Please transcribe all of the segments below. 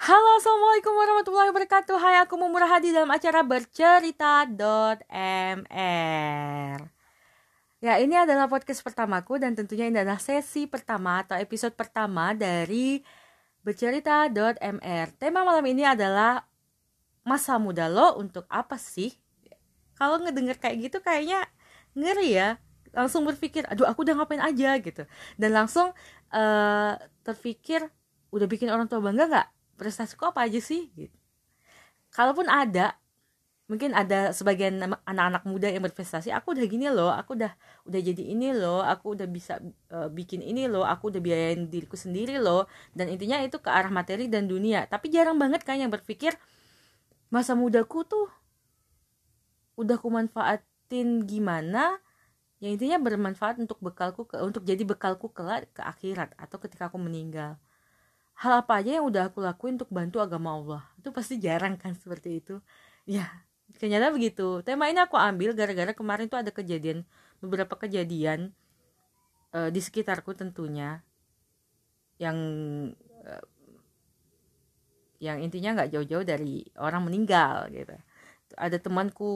Halo, Assalamualaikum warahmatullahi wabarakatuh. Hai, aku Mumurah Hadi dalam acara bercerita.mr Ya, ini adalah podcast pertamaku dan tentunya ini adalah sesi pertama atau episode pertama dari bercerita.mr Tema malam ini adalah masa muda lo untuk apa sih? Kalau ngedenger kayak gitu kayaknya ngeri ya. Langsung berpikir, aduh aku udah ngapain aja gitu. Dan langsung uh, terpikir, udah bikin orang tua bangga nggak? Prestasiku apa aja sih? Gitu. Kalaupun ada, mungkin ada sebagian anak-anak muda yang berprestasi aku udah gini loh aku udah udah jadi ini loh aku udah bisa uh, bikin ini loh aku udah biayain diriku sendiri loh dan intinya itu ke arah materi dan dunia tapi jarang banget kan yang berpikir masa mudaku tuh udah ku manfaatin gimana yang intinya bermanfaat untuk bekalku ke untuk jadi bekalku kelak ke akhirat atau ketika aku meninggal hal apa aja yang udah aku lakuin untuk bantu agama Allah. Itu pasti jarang kan seperti itu. Ya ternyata begitu. Tema ini aku ambil gara-gara kemarin tuh ada kejadian beberapa kejadian uh, di sekitarku tentunya yang uh, yang intinya nggak jauh-jauh dari orang meninggal gitu. Ada temanku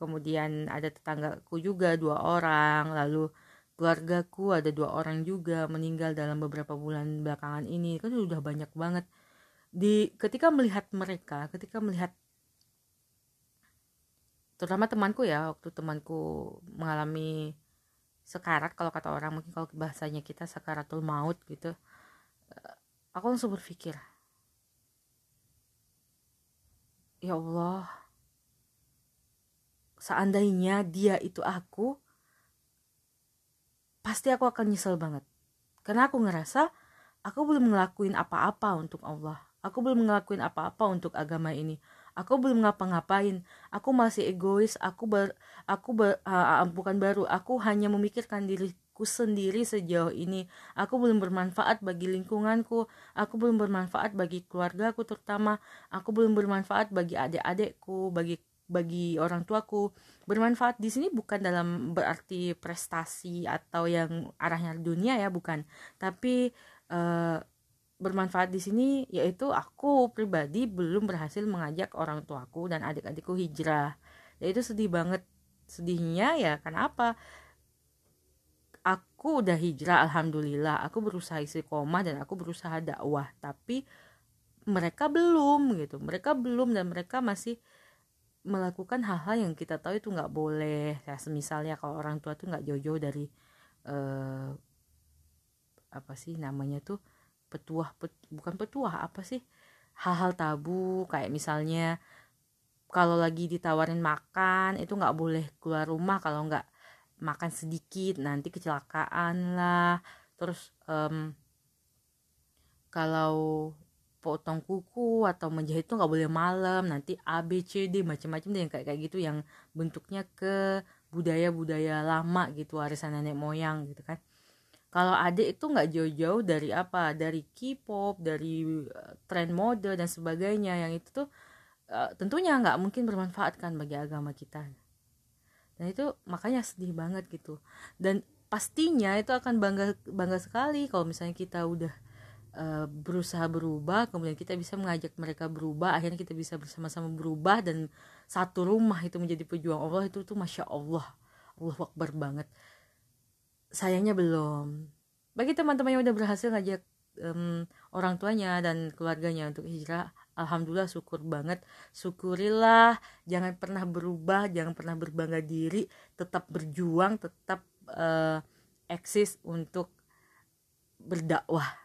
kemudian ada tetanggaku juga dua orang lalu keluargaku ada dua orang juga meninggal dalam beberapa bulan belakangan ini. Kan sudah banyak banget. Di ketika melihat mereka ketika melihat terutama temanku ya waktu temanku mengalami sekarat kalau kata orang mungkin kalau bahasanya kita sekaratul maut gitu eh, aku langsung berpikir ya Allah seandainya dia itu aku pasti aku akan nyesel banget. Karena aku ngerasa aku belum ngelakuin apa-apa untuk Allah. Aku belum ngelakuin apa-apa untuk agama ini. Aku belum ngapa-ngapain. Aku masih egois. Aku ber aku ber, uh, bukan baru. Aku hanya memikirkan diriku sendiri sejauh ini. Aku belum bermanfaat bagi lingkunganku. Aku belum bermanfaat bagi keluargaku terutama. Aku belum bermanfaat bagi adik-adikku bagi bagi orang tuaku bermanfaat di sini bukan dalam berarti prestasi atau yang arahnya dunia ya bukan tapi uh, bermanfaat di sini yaitu aku pribadi belum berhasil mengajak orang tuaku dan adik-adikku hijrah. Ya itu sedih banget. Sedihnya ya kenapa? Aku udah hijrah alhamdulillah. Aku berusaha istiqomah dan aku berusaha dakwah, tapi mereka belum gitu. Mereka belum dan mereka masih melakukan hal-hal yang kita tahu itu nggak boleh. Ya misalnya kalau orang tua tuh nggak jauh-jauh dari uh, apa sih namanya tuh petuah pet, bukan petuah apa sih hal-hal tabu. Kayak misalnya kalau lagi ditawarin makan itu nggak boleh keluar rumah kalau nggak makan sedikit. Nanti kecelakaan lah. Terus um, kalau potong kuku atau menjahit itu nggak boleh malam. Nanti A B C D macam-macam deh yang kayak kayak gitu yang bentuknya ke budaya-budaya lama gitu warisan nenek moyang gitu kan. Kalau adik itu nggak jauh-jauh dari apa? Dari K-pop dari uh, tren mode dan sebagainya. Yang itu tuh uh, tentunya nggak mungkin bermanfaat kan bagi agama kita. Dan itu makanya sedih banget gitu. Dan pastinya itu akan bangga bangga sekali kalau misalnya kita udah uh, berusaha berubah kemudian kita bisa mengajak mereka berubah akhirnya kita bisa bersama-sama berubah dan satu rumah itu menjadi pejuang Allah itu tuh masya Allah. Allah akbar banget. Sayangnya belum. Bagi teman-teman yang udah berhasil ngajak um, orang tuanya dan keluarganya untuk hijrah alhamdulillah syukur banget. Syukurilah jangan pernah berubah jangan pernah berbangga diri tetap berjuang tetap uh, eksis untuk berdakwah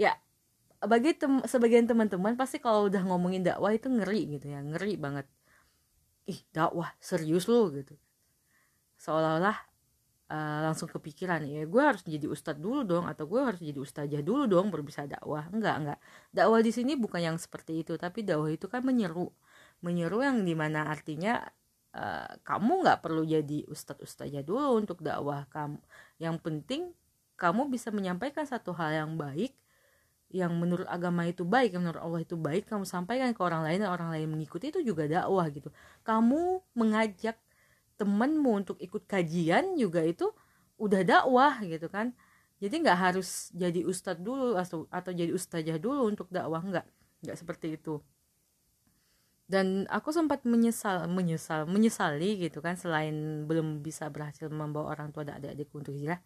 ya bagi tem sebagian teman-teman pasti kalau udah ngomongin dakwah itu ngeri gitu ya ngeri banget. Ih dakwah serius lo gitu. Seolah-olah uh, langsung kepikiran ya gue harus jadi ustadz dulu dong atau gue harus jadi ustazah dulu dong baru bisa dakwah. Enggak enggak. Dakwah di sini bukan yang seperti itu tapi dakwah itu kan menyeru. Menyeru yang di mana artinya uh, kamu nggak perlu jadi ustadz ustazah dulu untuk dakwah kamu yang penting kamu bisa menyampaikan satu hal yang baik yang menurut agama itu baik, yang menurut Allah itu baik, kamu sampaikan ke orang lain orang lain mengikuti itu juga dakwah gitu. Kamu mengajak temenmu untuk ikut kajian juga itu udah dakwah gitu kan jadi nggak harus jadi ustadz dulu atau atau jadi ustazah dulu untuk dakwah nggak nggak seperti itu dan aku sempat menyesal menyesal menyesali gitu kan selain belum bisa berhasil membawa orang tua dan adik-adikku untuk hijrah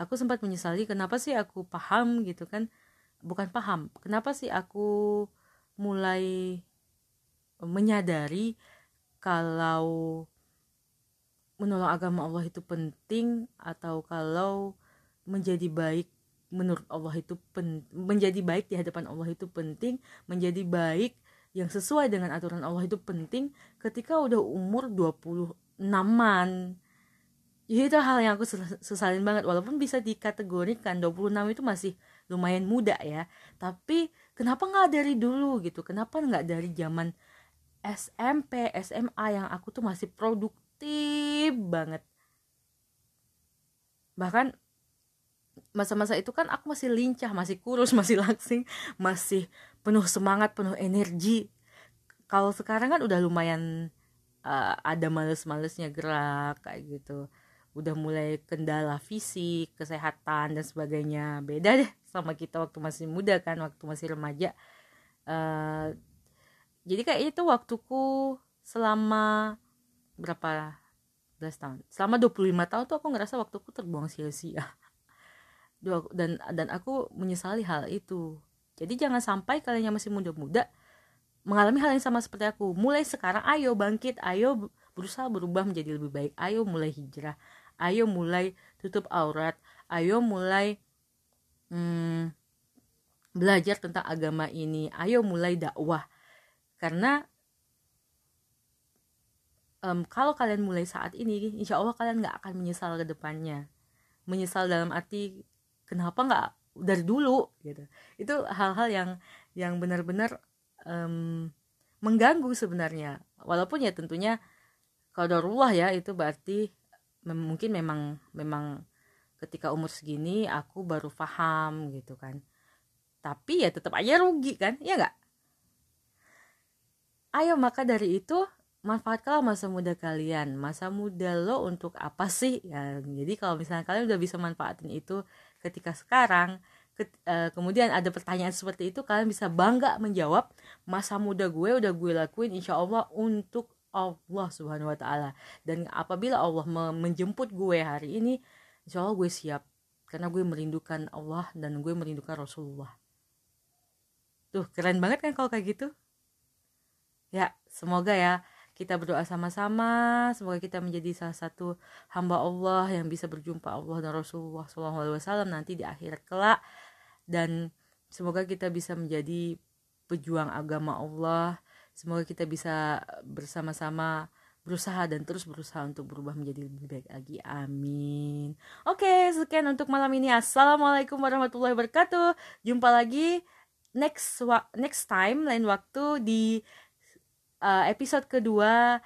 aku sempat menyesali kenapa sih aku paham gitu kan bukan paham kenapa sih aku mulai menyadari kalau menolong agama Allah itu penting atau kalau menjadi baik menurut Allah itu pen, menjadi baik di hadapan Allah itu penting, menjadi baik yang sesuai dengan aturan Allah itu penting ketika udah umur 26-an. Jadi itu hal yang aku sesalin banget walaupun bisa dikategorikan 26 itu masih lumayan muda ya. Tapi kenapa nggak dari dulu gitu? Kenapa nggak dari zaman SMP, SMA yang aku tuh masih produktif banget. Bahkan masa-masa itu kan aku masih lincah masih kurus masih langsing masih penuh semangat penuh energi kalau sekarang kan udah lumayan uh, ada males-malesnya gerak kayak gitu udah mulai kendala fisik kesehatan dan sebagainya. Beda deh sama kita waktu masih muda kan waktu masih remaja. Uh, jadi kayak itu waktuku selama berapa belas tahun? Selama 25 tahun tuh aku ngerasa waktuku terbuang sia-sia. Dan dan aku menyesali hal itu. Jadi jangan sampai kalian yang masih muda-muda mengalami hal yang sama seperti aku. Mulai sekarang ayo bangkit ayo berusaha berubah menjadi lebih baik. Ayo mulai hijrah ayo mulai tutup aurat. Ayo mulai hmm, belajar tentang agama ini. Ayo mulai dakwah. Karena um, kalau kalian mulai saat ini insya Allah kalian nggak akan menyesal ke depannya. Menyesal dalam arti kenapa nggak dari dulu gitu. Itu hal-hal yang yang benar-benar um, mengganggu sebenarnya. Walaupun ya tentunya kalau ya itu berarti mem mungkin memang memang ketika umur segini aku baru paham gitu kan. Tapi ya tetap aja rugi kan ya nggak? Ayo maka dari itu manfaatkanlah masa muda kalian. Masa muda lo untuk apa sih? Ya jadi kalau misalnya kalian udah bisa manfaatin itu ketika sekarang ke, uh, kemudian ada pertanyaan seperti itu kalian bisa bangga menjawab masa muda gue udah gue lakuin insya Allah untuk Allah subhanahu wa ta'ala. Dan apabila Allah menjemput gue hari ini insya Allah gue siap. Karena gue merindukan Allah dan gue merindukan Rasulullah. Tuh keren banget kan kalau kayak gitu? Ya semoga ya kita berdoa sama-sama. Semoga kita menjadi salah satu hamba Allah yang bisa berjumpa Allah dan Rasulullah SAW nanti di akhirat kelak. Dan semoga kita bisa menjadi pejuang agama Allah semoga kita bisa bersama-sama berusaha dan terus berusaha untuk berubah menjadi lebih baik lagi amin oke sekian untuk malam ini assalamualaikum warahmatullahi wabarakatuh jumpa lagi next next time lain waktu di uh, episode kedua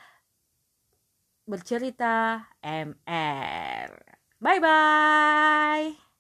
bercerita MR. Bye bye.